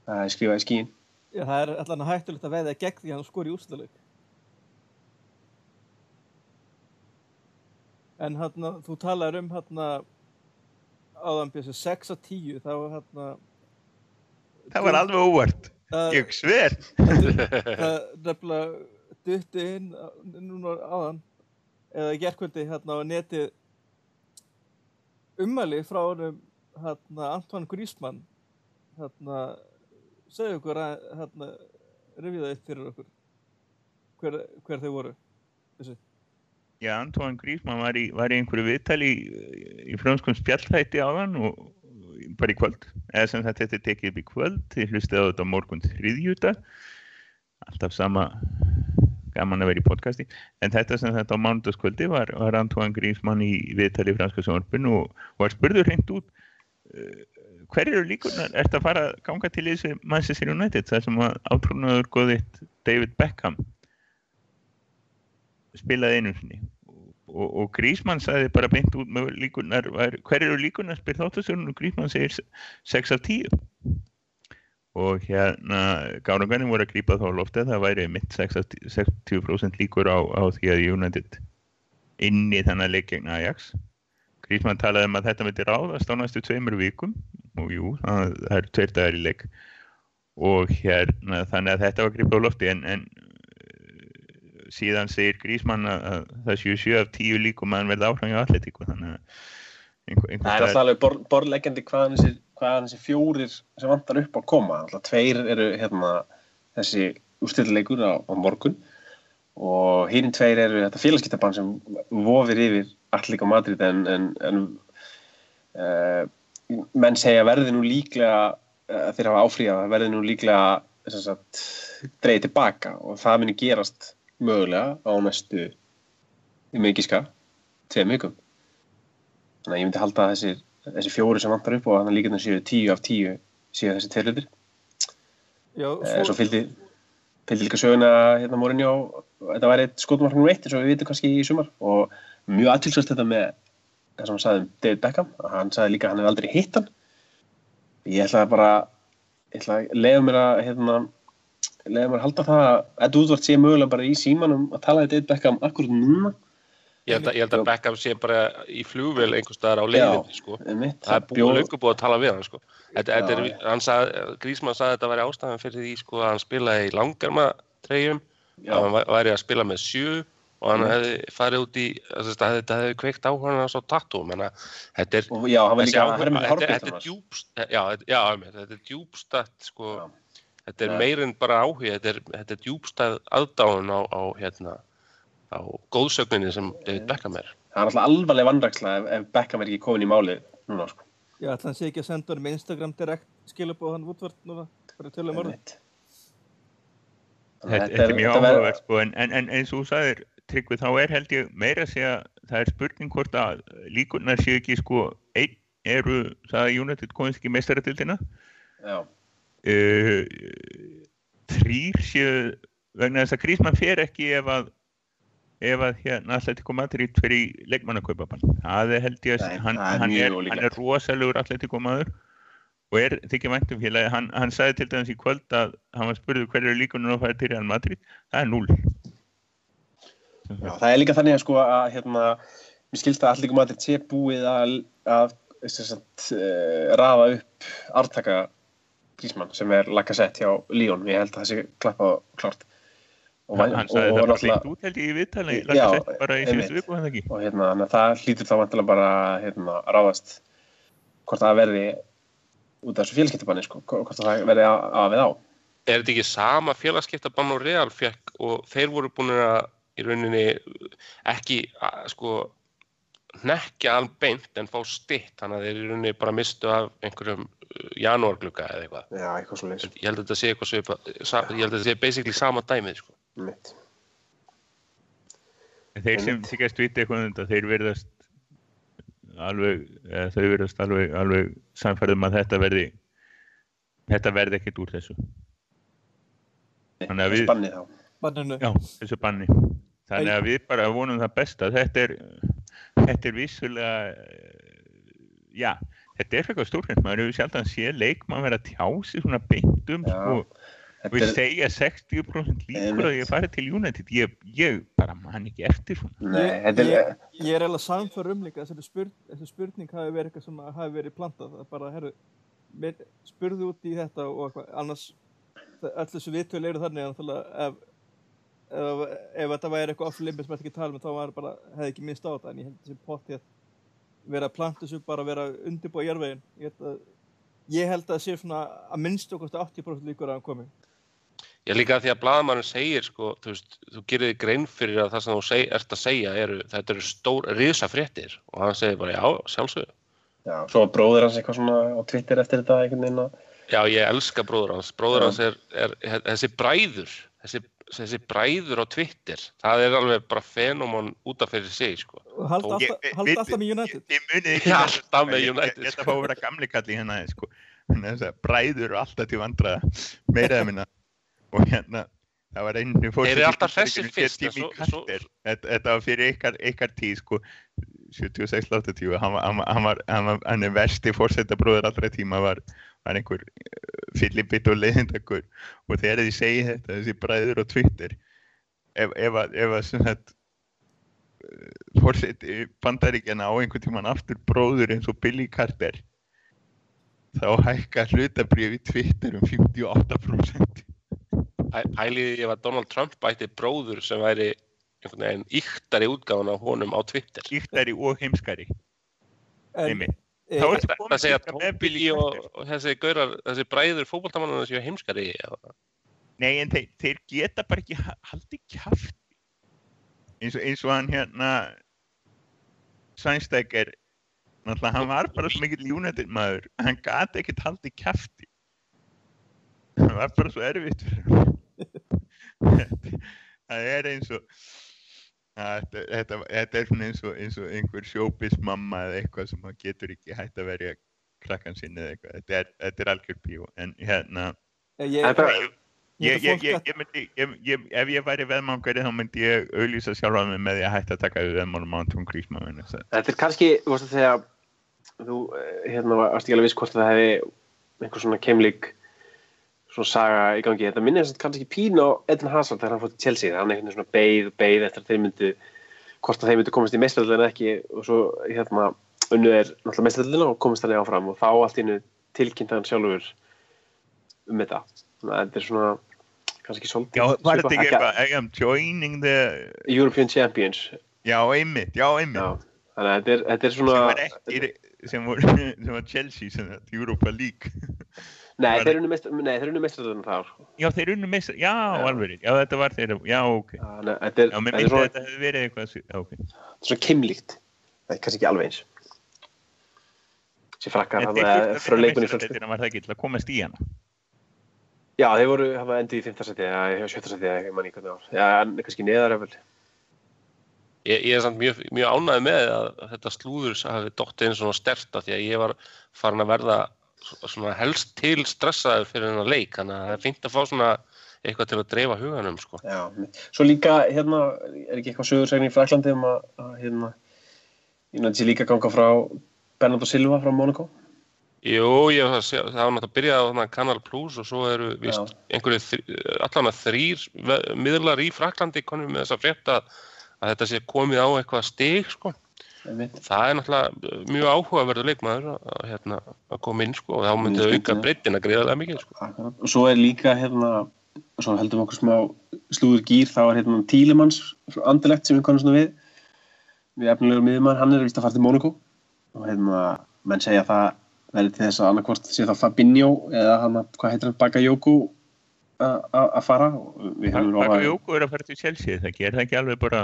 Það er skrifað í skíin Já, það er allan hættulegt að veða gegn því að hann skori í úrslutaleik. En hérna, þú talar um hérna áðan bjössi 6 að 10, þá hérna það var alveg óvart ég sver það nefnilega dutti inn núna áðan eða í gerkvöldi hérna á neti ummæli frá honum hérna Antoine Griezmann hérna segja okkur að hérna rifja það upp fyrir okkur. Hver, hver þau voru þessi? Já, Antoine Griezmann var í, var í einhverju viðtali í, í frönskum spjallþætti á hann og, bara í kvöld. Eða sem þetta er tekið upp í kvöld. Þið hlustið á þetta morgun þriðjuta alltaf sama gaman að vera í podcasti. En þetta sem þetta á mánudagskvöldi var, var Antoine Griezmann í viðtali í franska sjónvarpinu og, og var spurður hreint út uh, hver eru líkunar, ert að fara að ganga til þessi Manchester United þar sem að átrúnaður góðitt David Beckham spilaði einu sinni? Og, og Grísmann sagði bara beint út með líkunar, var, hver eru líkunar spyr þáttasjónun og Grísmann segir 6 af 10 og hérna Gárangarnir voru að grípa þá loftið það væri mitt 6 af 10 60% líkur á, á því að United inn í þannig leik gegn Ajax Grísmann talaði um að þetta myndi ráðast á næstu tveimur vikum. Og jú, það, það er tveir dagar í leik. Og hérna þannig að þetta var grípa á lofti en, en síðan segir Grísmann að, að það séu 7 af 10 líkum að hann verði áhrifin á atletíku þannig að einhver, Það er alltaf alveg bor, borleggjandi hvaðan þessi, hvaðan þessi fjórir sem vantar upp að koma. Alltaf tveir eru hérna, þessi úrstilleleikur á, á morgun. Og hinn tveir eru þetta félagskiptabann sem vofir yfir allir á Madrid en, en, en uh, menn segja verði nú líklega uh, þeir hafa áfríðað verði nú líklega dreigið tilbaka og það myndir gerast mögulega á næstu í mikiska tveim vikum. Þannig að ég myndi halda að þessi, þessi fjóri sem vantar upp og þannig að líka þannig séu tíu af tíu séu þessi tveirlutir Já, svo, svo fylgdi fylgdi líka söguna hérna morinni á þetta væri skotumarknum eitt eins og við vitum kannski í sumar og mjög aðtilsvægt þetta með það sem hann sagði um David Beckham hann sagði líka að hann hefði aldrei hitt hann. Ég ætla bara ég ætla að leiða mér að hérna leiða mér að halda það að Ed Woodward sé mögulega bara í símanum að tala við David Beckham akkurat núna. Ég held, að, ég held að Beckham sé bara í flugvél einhvers staðar á leiðinni sko. það er búið löngu búið að tala við hann sko. þetta, þetta er, Grísmann sagði að þetta væri ástæðan fyrir því sko, að hann spilaði í langarma treyjum að hann væ- væri að spila með sjö og hann Mm. hefði farið út í þetta hefði kveikt á hann svo tattoo menna, þetta er og já, þetta, er er djúbstætt sko, þetta er Já. meir en bara áhuga þetta er, þetta er djúbstæð aðdáun á, á hérna á góðsögninni sem David Beckham er það er alltaf alvarleg vandraksla ef, ef Beckham er ekki komin í málið núna sko. Já, ætla hann sé ekki að senda hann með Instagram direkt skilabóð hann útvart núna. Þetta, er mjög áhugavert sko, en, en, en eins og þú sagðir Tryggvi þá er held ég meira að segja það er spurning hvort að líkunar séu ekki sko einn eru það að United komist ekki meistaratildina uh, þrýr séu vegna þess að Grísmann fer ekki ef að ef að hérna Atletico Madrid í leikmannakaupabann. Það er held ég að Nei, hann, hann, er, hann er rosalegur Atletico maður. Og er þykja væntum félagi hann, hann sagði til dæmis í kvöld að hann var spurður hver eru líkunar að fara til Real Madrid. Það er núl já, það er líka þannig að sko að hérna, mér skilst að allir líka maður sé búið að, að sem sagt, uh, rafa upp artaka Grísmann sem er Lacazette hjá Líón, ég held að það sé klappa klárt. Og, hann, hann sagði það bara hreint út held ég í viðtali. Já, Lacazette bara í síðustu viku hann ekki? og hérna, það hlýtur þá vantilega bara hérna, að ráðast hvort það verði út af þessu félskiptabanni sko, hvort það verði að, að við á. Er þetta ekki sama félagskiptabann og Real fekk og þeir voru búin að í rauninni ekki sko nekkja albeint en fá stitt þannig að þeir í rauninni bara mistu af einhverjum janúarglugga eða eitthvað Já, eitthvað svo leys ég held að þetta sé eitthvað svipa sa- ég held að þetta sé basically sama dæmið sko. mitt En þeir sem Einmitt. þykjast vita eitthvað um þetta, þeir verðast alveg, eða þau verðast alveg, alveg samfærðum að þetta verði, þetta verði ekkert úr þessu. Þannig að við- Spanni þá Banninu. Já, þessu banni. Þannig að við bara vonum það besta. Þetta er, þetta er vissulega, eh, já, þetta er eitthvað stórkvæmt. Maður hefur sjaldan séð leikmann vera að tjá sig svona beint um, Já, sko, Þetta við er, segja 60% líkur að ég fari til United. Ég, ég bara man ekki eftir svona. nei, er ég, ég er eiginlega samför um líka að þessi, spurn, þessi spurning hafi verið eitthvað sem hafi verið plantað bara, herru, spurðu út í þetta og eitthvað, annars öll þessu viðtölu eru þannig að ef, ef, ef þetta væri eitthvað off-limit sem þetta ekki tala um þá var bara, hefði ekki minnst á þetta en ég held þessi potti að vera að þessu bara að vera undirbúa jörvegin ég held að ég held að það sé svona að minnst okkur 80% líkur að hann komi. Ég líka því að blaðamannum segir sko, þú veist, þú gerir þig grein fyrir að það sem þú seg, ert að segja eru, þetta eru stór, risa fréttir og hann segir bara já, sjálfsögðu. Já, svo var bróður hans eitthvað svona á Twitter eftir þetta að Já, ég elska bróður hans. Bróður Já. hans er, er, er þessi bræður, þessi, þessi bræður á Twitter það er alveg bara fenómon út af fyrir sig sko. og halda alltaf, halda alltaf með United Ég munið ekki þetta, alltaf með United, Ég ætla sko. að fá að vera gamli kalli hérna sko. Bræður eru alltaf til vandraða meira eða minna og hérna það var einu Þeir eru alltaf hressir fyrst, þetta, þetta var fyrir ykkar, ykkar tíð sko 76-80 hann, hann, hann, hann er versti fórsetabróður allra tíma var, var einhver fyllibit og leiðindakur og þegar þið segi þetta þessi bræður á Twitter ef, ef, að- ef að sem þetta fórseti bandaríkjana á einhvern tíman aftur bróður eins og Billy Carter þá hækka hlutabrif í Twitter um 58% Pæ- Pæliði ef að Donald Trump ætti bróður sem væri einhvern veginn yktari útgáfan á honum á Twitter. Líktari og heimskari. En, eh, Þá er Það komið segja líka með Tóbi Billy og, og þessi gaurar, þessi bræður fótboltamannana séu heimskari já. Nei, en þeir, þeir geta bara ekki ha- haldið kjafti. Eins eins og hann hérna Sænstækir náttúrulega hann var bara svo mikill United maður hann gati ekkert haldið kjafti. Það var bara svo erfitt hann. (laughs) Það er eins og að þetta, þetta, þetta er svona eins og, eins og einhver sjópis mamma eða eitthvað sem hann getur ekki hægt að verja krakkan sinni eða eitthvað. Þetta er, þetta er algjör bíó en hérna ef ég væri veðmangari þá myndi ég auðlýsa sjálfa mig með því að hætta að taka við veðmálum á Anton Grísmann Þetta er kannski, þú veist að þegar þú, eh, hérna, varst ekki alveg viss hvort það hefði einhver svona keimlík svona saga í gangi. Þetta minnir þess að kannski pínu á Eden Hazard þegar hann fótt til Chelsea. Hann einhvern veginn svona beið og beið eftir að þeir myndu, hvort að þeir myndu komast í mestraröldina ekki og svo hérna unnu er náttúrulega mestraröldina og komast þannig áfram og þá allt í innu tilkynnt hann sjálfur um þetta. Þannig að þetta er svona kannski svolítið. Já, var þetta ekki eitthvað I am joining the European Champions. Já, einmitt, já, einmitt. Þannig að þetta er, þetta er sem svona... var ekki sem var, (laughs) sem var Chelsea sem Europa League Nei, þeir unnu mest- nei, þeir unnu mestraröldina þar. Já, þeir unnu með já, Já. alveg, já, þetta var þeir já, ok, að þetta er, já, mér þetta er myndi svona, þetta hefði verið eitthvað svi- já, ok, svona keimlíkt. Það er kannski ekki alveg eins. Þessi frakkar, er frá að leikunni meistaradeildina, var það ekki til að komast í hana Já, þeir voru endið í 5. seti, eða 7. seti, eða ekki mann í hvernig ár. Já, en kannski neðar eftir. Ég, ég er samt mjög, mjög ánægð með að þetta slúður hafi dottið einn svona sterta því að ég var farin að verða svo- svona helst til stressaður fyrir þennan leik þannig að það er fínt að fá svona eitthvað til að dreifa huganum sko. Já, svo líka, hérna, er ekki eitthvað sögursægni í Fraklandi um að, að hérna, ég nætti sér líka ganga frá Bernardo Silva frá Monaco. Jú, ég, það, það var náttúrulega að byrja á þarna Kanal Plus og svo eru víst einhverju að þrýr miðlar í Fraklandi konum með þess að frétta að þetta sé komið á eitthvað stig sko. Það er náttúrulega mjög áhugaverður leikmaður að, að, hérna, að koma inn sko og þá myndi Mjög auka skemmtilegt. breyttina greiðarlega mikið sko. Og svo er líka, hérna, svo heldum okkur smá slúður gýr, þá er hérna Tílemanns, andilegt sem við konum svona við, við efnilegur miðjumann, hann er vist að fara til Monaco og hérna, menn segja að það verði til þess að annarkvort sé þá Fabinho eða hann, að- hvað heitir hann, Bakayoko að að fara og við höfum Baka lofað Jóko er að fara til Chelsea, það ger það ekki alveg bara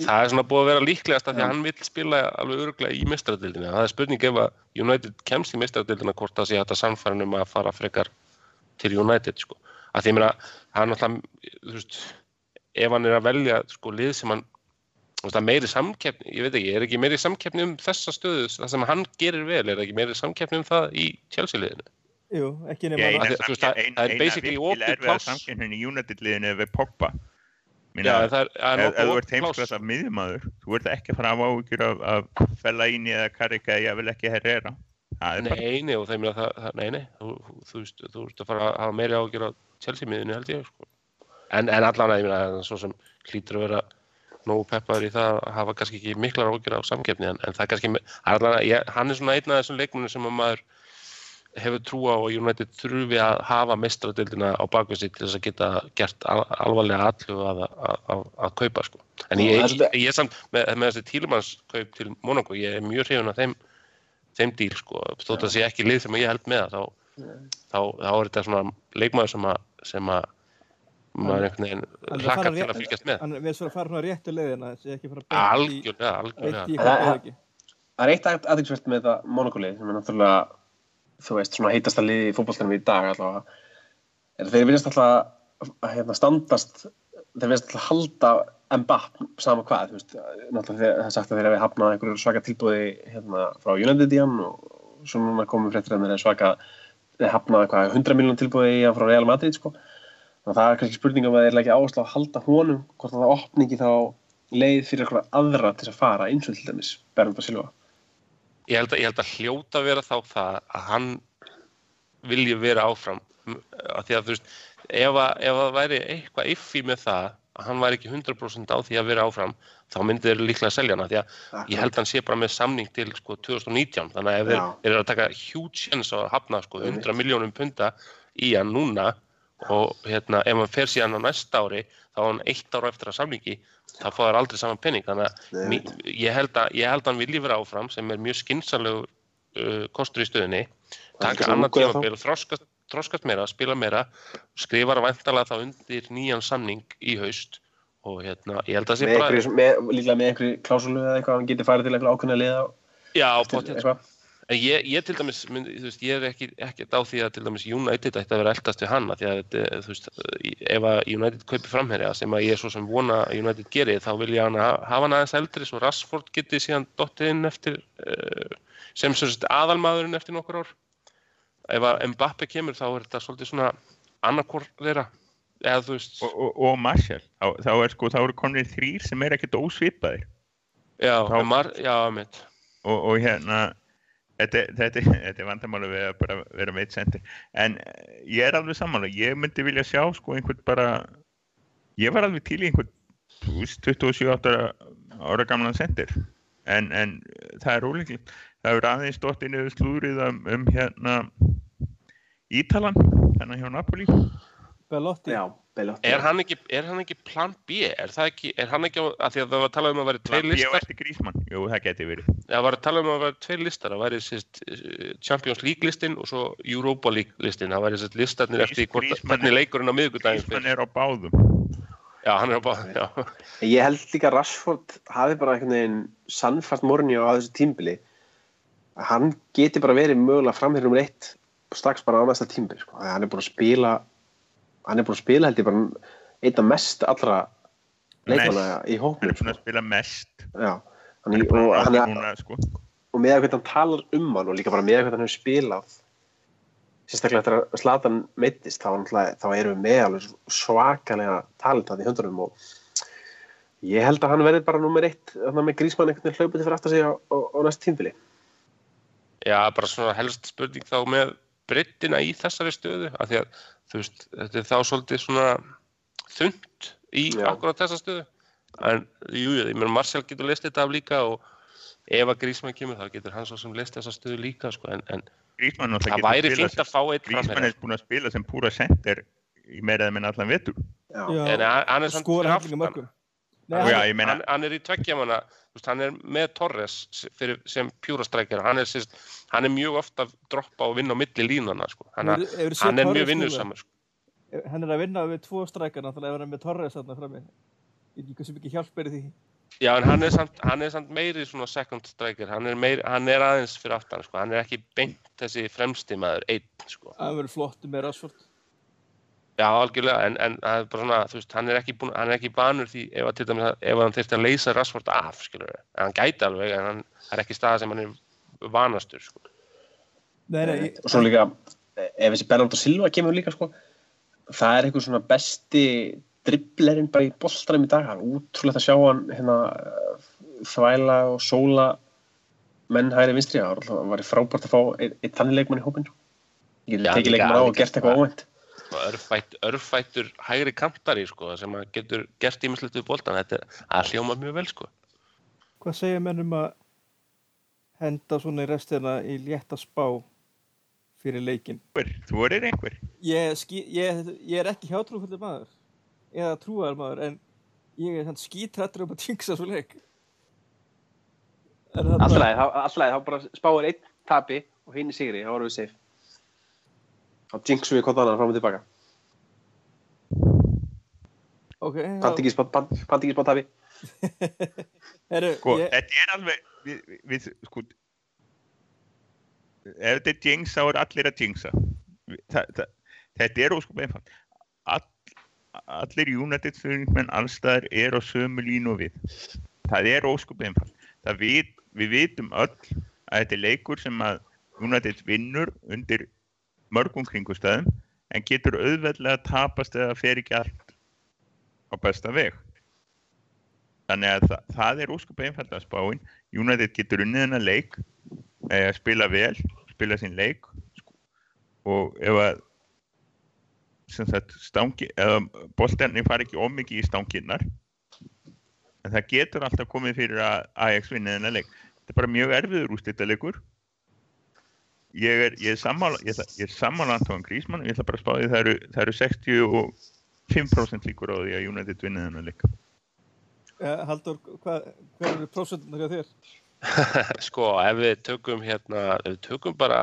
Það er svona búið að vera líklegast að því að hann vil spila alveg öruglega í mestradildina. Það er spurning ef að United kemst í mestradildina hvort það sé hægt að sannfæra um að fara frekar til United sko. Að því ég meina, hann alltaf, þú veist, ef hann er að velja sko lið sem hann, að meiri samkeppni, ég veit ekki, er ekki meiri samkeppni um þessa stöðu, það sem hann gerir vel, er ekki meiri samkeppni um það í Chelsea-liðinu? Jú, ekki nema eina, Af þú veist, það- samke- ein, það er eina basically opið pláss. samkeppnin í United-liðinu er við Pogba. Minna, Já, það er, það er ef, þú nokkuð ert heimsklassa miðjumadur þú ert ekki að fara að hafa áhyggjur af, af Fellaini eða Karika eða ég vil ekki Herrera. Það er Nei, nei, og þeim er það, það nei, nei, þú, þú, þú, veist, þú veist að fara að hafa meiri ágjör á Chelsea-miðinu held ég, sko. En, en allan að ég meina, svo sem hlýtur að vera nógu peppaður í það að hafa kannski ekki miklar ágjör á samkeppni, en, en það er kannski, allan að, ég, hann er svona einn af þessum leikmunum sem að maður hefur trú á að United þurfi að hafa mestradildina á bakvið sig til þess að geta gert al, alvarlega allu að, að, að, að kaupa, sko. En ég, það ég, ég er samt, með, með þessi tílumannskaup til Monaco, ég er mjög hrifun af þeim þeim díl sko, þótt að sé ekki lið sem ég held með þá, þá, þá er þetta svona leikmaður sem að, sem að maður einhvern veginn hlakkar til að fylgjast með. Hann við svo að fara svona réttu leiðina algjörlega, Það- Það er eitt aðeinsvert með þetta Monaco-lið sem er náttúrulega, þú veist, svona heitasta lið í fótboltanum í dag allavega. Er að þeir virðast alltaf að hérna, standast þeir veist alltaf halda Mbapp sama hvað, þú veist, náttúrulega þeir- það er sagt að þeir hafi hafnað einhverju svaka tilbúði hérna frá United í hann og svo núna komum fréttir að þeir eru svaka þeir hafnað eitthvað 100 miljón tilbúði í hann frá Real Madrid sko. Þannig að það er kannski spurningum að þeir leggja áherslu að halda honum hvort að það opni ekki þá leið fyrir eitthvað aðra til að fara eins og til dæmis Bernardo Silva. Ég held, að, ég held að hljóta að vera þá það að hann vilji vera áfram af því að þú veist ef, að, ef að það væri eitthvað iffi með það að hann væri ekki 100% á því að vera áfram þá myndi þeir líklega að selja hana því að ég held að hann sé bara með samning til sko 2019 þannig að ef Já. þeir eru að taka huge chance á að hafna sko 100 Einmitt. miljónum punta í hann núna og hérna ef hann fer síðan á næsta ári þá er hann eitt ára eftir að samningi þá þær aldrei saman penning þannig að ég, held að, ég held að hann vilji vera áfram sem er mjög skynsalegur uh, kostur í stöðinni taka tímabil og þroskast, þroskast meira, spila meira skrifar væntalega þá undir nýjan samning í haust. Og hérna, ég held að það sé bara líklega með einhverju klásulu eða eitthvað hann geti farið til einhverju ákveðna liða já. En ég, ég til dæmis, þú veist, ég er ekki, ekki á því að til dæmis United ætti að vera eldast við hann af því að veist, ef að United kaupi framherja sem að ég er svo sem vona að United geri þá vil ég hann hafa hann aðeins eldri svo Rashford geti síðan dottið inn eftir uh, sem svo aðalmaðurinn eftir nokkur ár. Ef að Mbappe kemur þá er þetta svolítið svona annarkor þeirra eða þú veist, og, og, og Marshall, þá, þá er sko, þá eru konir þrýr sem er ekkert ósvipaðir. Já, þá- mar, já, mitt og, og hérna þetta, þetta, þetta er (laughs) vandamáli við að bara vera meitt sendir en eh, ég er alveg sammála, ég myndi vilja sjá sko einhvern bara ég var alveg til í einhvern þú veist, 27 ára, gamlan sendir en, en það er ólíklegt. Það er aðeins stótt inn yfir slúrið um, um hérna Ítalan, hérna hjá Napoli. Belotti. Já, Belotti. Er hann ekki, er hann ekki plan B? Er það ekki, er hann ekki á, að því að það var að tala um að vera tveir listar? var eftir Grísmann, jú það geti verið. Það var að tala um að væri tveir listar, það væri sérst, Champions League listin og svo Europa League listin, það væri sérst listarnir eftir hvort, hvernig leikurinn á miðvikudaginn Grísmann fyrir. er á báðum. Já, hann er á báðum, já. Ég held líka að Rashford hafi bara einhvern veginn sannfært Mourinho á þessu tímbili. Að hann geti bara verið mögulega framherjum nummer eitt strax bara á næsta tímbili sko. Þegar hann er búin að spila hann er búin að spila held ég bara einn af mest allra leikmanna í hann hóknum er búin sko. að spila mest. Já, hann, hann er búin að hann er, núna sko. Og með að hvernig hann talar um hann og líka bara með að hvernig hann hefur spilað sérstaklega eftir að Zlatan meittist þá, þá erum við með alveg svakalega talentað í höndunum og ég held að hann verði bara nummer eitt með grísmann einhvern veginn hlaupið fyrir aftur sig á, á, á næst tímbili Já, bara svona helst spurning þá með breyttina í þessari stöðu, af því að, þú veist, þetta er þá svolítið svona þund í Já. akkurat þessa stöðu. En, jú, ég meina, Marcel getur list þetta af líka og ef að Grísmann kemur þá getur hann svo sem list þessa stöðu líka, sko, en, en Grísmann það væri fínt að fá eitt Grísmann er búin að spila sem púra center í meira eða minn allan vetur. Já, Já, En hann er samt Nei, Já, hann, ég meina- hann, hann er í tveggja manna þú veist, hann er með Torres fyrir, sem pjúrastrækjar hann, er hann er mjög ofta að droppa og vinna á milli línuna sko. hann, hann er Torres mjög spila? vinnusamur sko. hann er að vinna við tvo strækjar náttúrulega ef hann er með Torres þarna frammi ég veit ekki hjálp er í því já en hann er, samt, hann er samt meiri svona second striker hann er, meiri, hann er aðeins fyrir aftan sko. hann er ekki beint þessi fremsti maður einn sko. að verður flottu með Rashford já algjörlega en, en það er bara svona, þú veist, hann er ekki, búin, hann er ekki banur því ef, að, til dæmis, ef hann þurfti að leysa Rashford af skilur við, en hann gæti alveg en hann er ekki staða sem hann er vanastur sko. nei, nei, ég, og svo líka ef þessi Bernardo Silva kemur líka sko, það er einhver svona besti dribblerinn bara í boltanum í dag. Hann er útrúlegt að sjá hann hérna, þvæla og sóla menn hægri vinstri. Það var frábært að fá ein þannig leikmann í hópin sko. ég tekið leikmann á og gert eitthvað óvænt örfætt, örfættur hægri kantari sko, sem getur gert ímislegt við boltan þetta er að hljóma mjög vel sko. hvað segja menn um að henda svona í restina í létta spá fyrir leikin? Þú er einhver ég, ég, ég er ekki hjátrúfullir maður eða trúar maður en ég er skítrættur um að tjengsa svo leik alltaf þá bara spáir einn tapi og hinn í sigri, þá vorum við safe þá jinxum við hvort annan fram og tilbaka. Ok, pandi ekki spá pant- pant ekki spá tapi Heru, sko, ég, þetta er alveg við, við, sko ef þetta er jinx þá er allir að jinxa. Þetta er óskup einfalt. All, allir United stuðningsmenn allstaðar er á sömu línu og við. Það er óskup einfalt. Það við, við vitum öll að þetta er leikur sem að United vinnur undir mörgum kringustæðum en getur auðveldlega tapast eða fer ekki allt á besta veg. Þannig að það, það er óskup einfalt að spáin. United getur unnið hennar leik, eh, spila vel, spila sinn leik og ef að sem sagt stangi, eða boltenni fari ekki ómikið í stanginnar en það getur alltaf komið fyrir að Ajax vinna þennan leik þetta er bara mjög erfiður úrstýttalegur ég er, ég er sammála ég, ætla- ég er sammála Antoine Griezmann ég ætla bara að spá því það eru, það eru 65% líkur á því að United vinna þennan leik. Eh, Haldur, hvað, hver eru prósentunar hjá þér? (laughs) sko, ef við tökum hérna, ef við tökum bara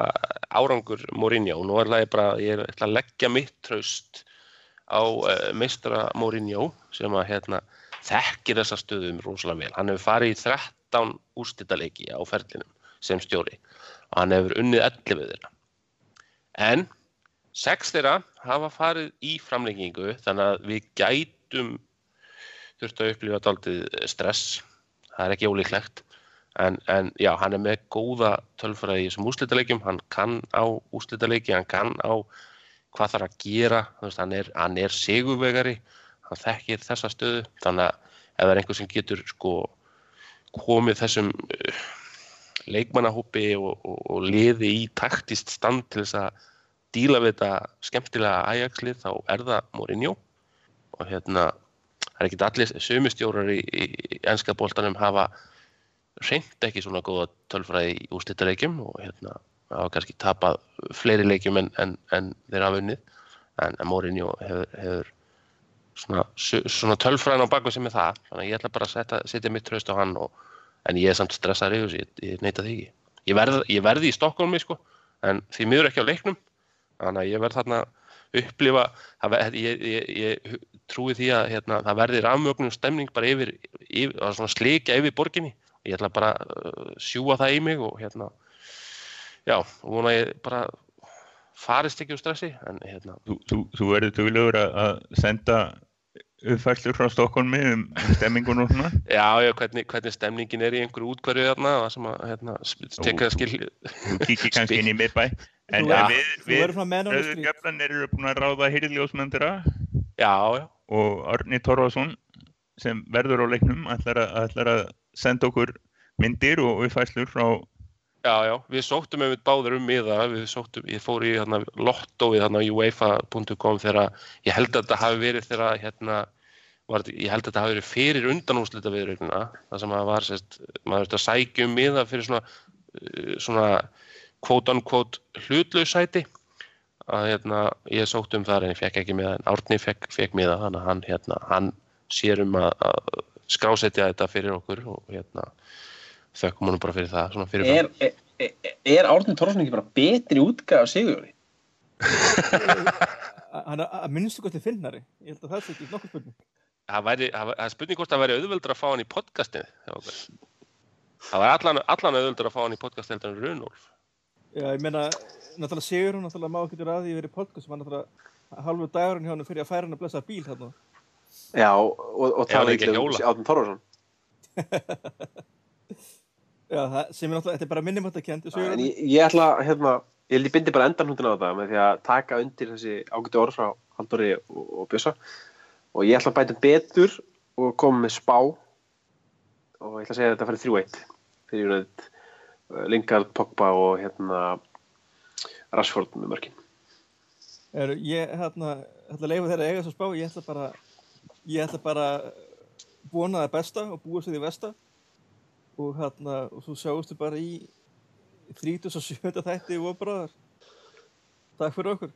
árangur Mourinho, nú ætla ég bara ég ætla að leggja mitt traust á uh, meistra Mourinho sem að hérna þekkir þessa stöðum rosalega vel, hann hefur farið í 13 úrstættaleiki á ferlinum sem stjóri. Og hann hefur unnið 11 þeirra en 6 þeirra hafa farið í framlengingu þannig að við gætum þurft að upplifa daldið stress. Það er ekki ólíklegt. En, en já, hann er með góða tölfræði í þessum úslitaleikjum, hann kann á úslitaleiki, hann kann á hvað þarf að gera, veist, hann er, er sigurvegari, hann þekkir þessa stöðu, þannig að ef það er einhver sem getur sko komið þessum leikmannahópi og, og, og liði í taktist stand til þess að díla við þetta skemmtilega Ajax-lið, þá er það Mourinho. Og hérna það er ekki allir sömustjórar í, í, í enska boltanum hafa reynd ekki svona góða tölfræði í úrslitaleikjum og hérna hafa kannski tapað fleiri leikjum en, en, en þeir hafa unnið. En, en Mourinho hefur, hefur svona, svona tölfræðin á baku sem er það. Þannig að ég ætla bara að setja, setja mitt tröst á hann og, en ég er samt stressaður yfir þessu, ég, ég neita því ekki. Ég, verð, verði í Stokkólmi sko en því miður ekki á leiknum. Þannig að ég verð þarna upplifa það, ver- ég, ég, ég trúi því að hérna, það verði rafmögnum stemning bara yfir, yfir slikja yfir borginni. Ég ætla bara uh, sjúga það í mig og hérna já, og vona ég bara farist ekki úr stressi en hérna, Þú, þú, þú verður að, að senda uppfæslur frá Stokkólmi um stemmingun og svona (laughs) já, já, hvernig, hvernig stemningin er í einhverju útkverju þarna það sem að, hérna, tekka það skil þú kíkir kannski inn í miðbæ en Já. við, við street. Gjöflanir eru búin að ráða hýrðljósmyndira já, já, og Arni Torfason sem verður á leiknum ætlar að, ætlar að senda okkur myndir og uppfæslur frá já, já við sóttum einmitt báður um miða við sóttum, ég fór í hérna, lottóið hérna uefa.com þegar ég held að þetta hafi verið þegar hérna var, ég held að þetta hafi verið fyrir undanúslita viðraugna það sem að var sérst, maður þurfti að sækja um miða fyrir svona uh, svona quote unquote hlutlausæti að hérna, ég sótt um það en ég fekk ekki miða en Árni fekk, fekk miða þannig að hann, hérna, hann sér um að, að skrásetja þetta fyrir okkur og hérna þökkum honum bara fyrir það svona fyrir Er, er, er, er Árni Tórsson ekki bara betri útgæð af Sigurjóni? (laughs) Hann er að minnstu kosti finnari. Ég held að það sé ekki nokkuð spurning. það væri, það er spurning hvort það væri auðveldur að fá hann í okkur. það væri allan, allan auðveldur að fá hann í podcast heldur en Runolf Já, ég meina, náttúrulega Sigur hún náttúrulega má ekki að því verið podcast sem hann náttúrulega halvu dagurinn hjá hann fyrir að færa hann að blessa bíl þarna. Já, og, og tala ekki að um hjóla. Árni Tórsson. (laughs) Já, það, sem er náttúrulega, þetta er bara En ég, ég ætla, hérna, ég bindi bara endan hundin á það með því að taka undir þessi ágæti orð frá Halldóri og, og Bjössa. Og ég ætla að bæta betur og koma með spá. Og ég ætla að segja að þetta færi 3-1 fyrir United. Uh, Lingard, Pogba og hérna Rashford með mörkin. Er, Ég hérna, ætla að leifa þeirra eiga svo spá, ég ætla bara ég ætla bara að vona það besta og búa sér því versta og hérna, og svo sjáumstu bara í 37. þætti og bráðar Takk fyrir okkur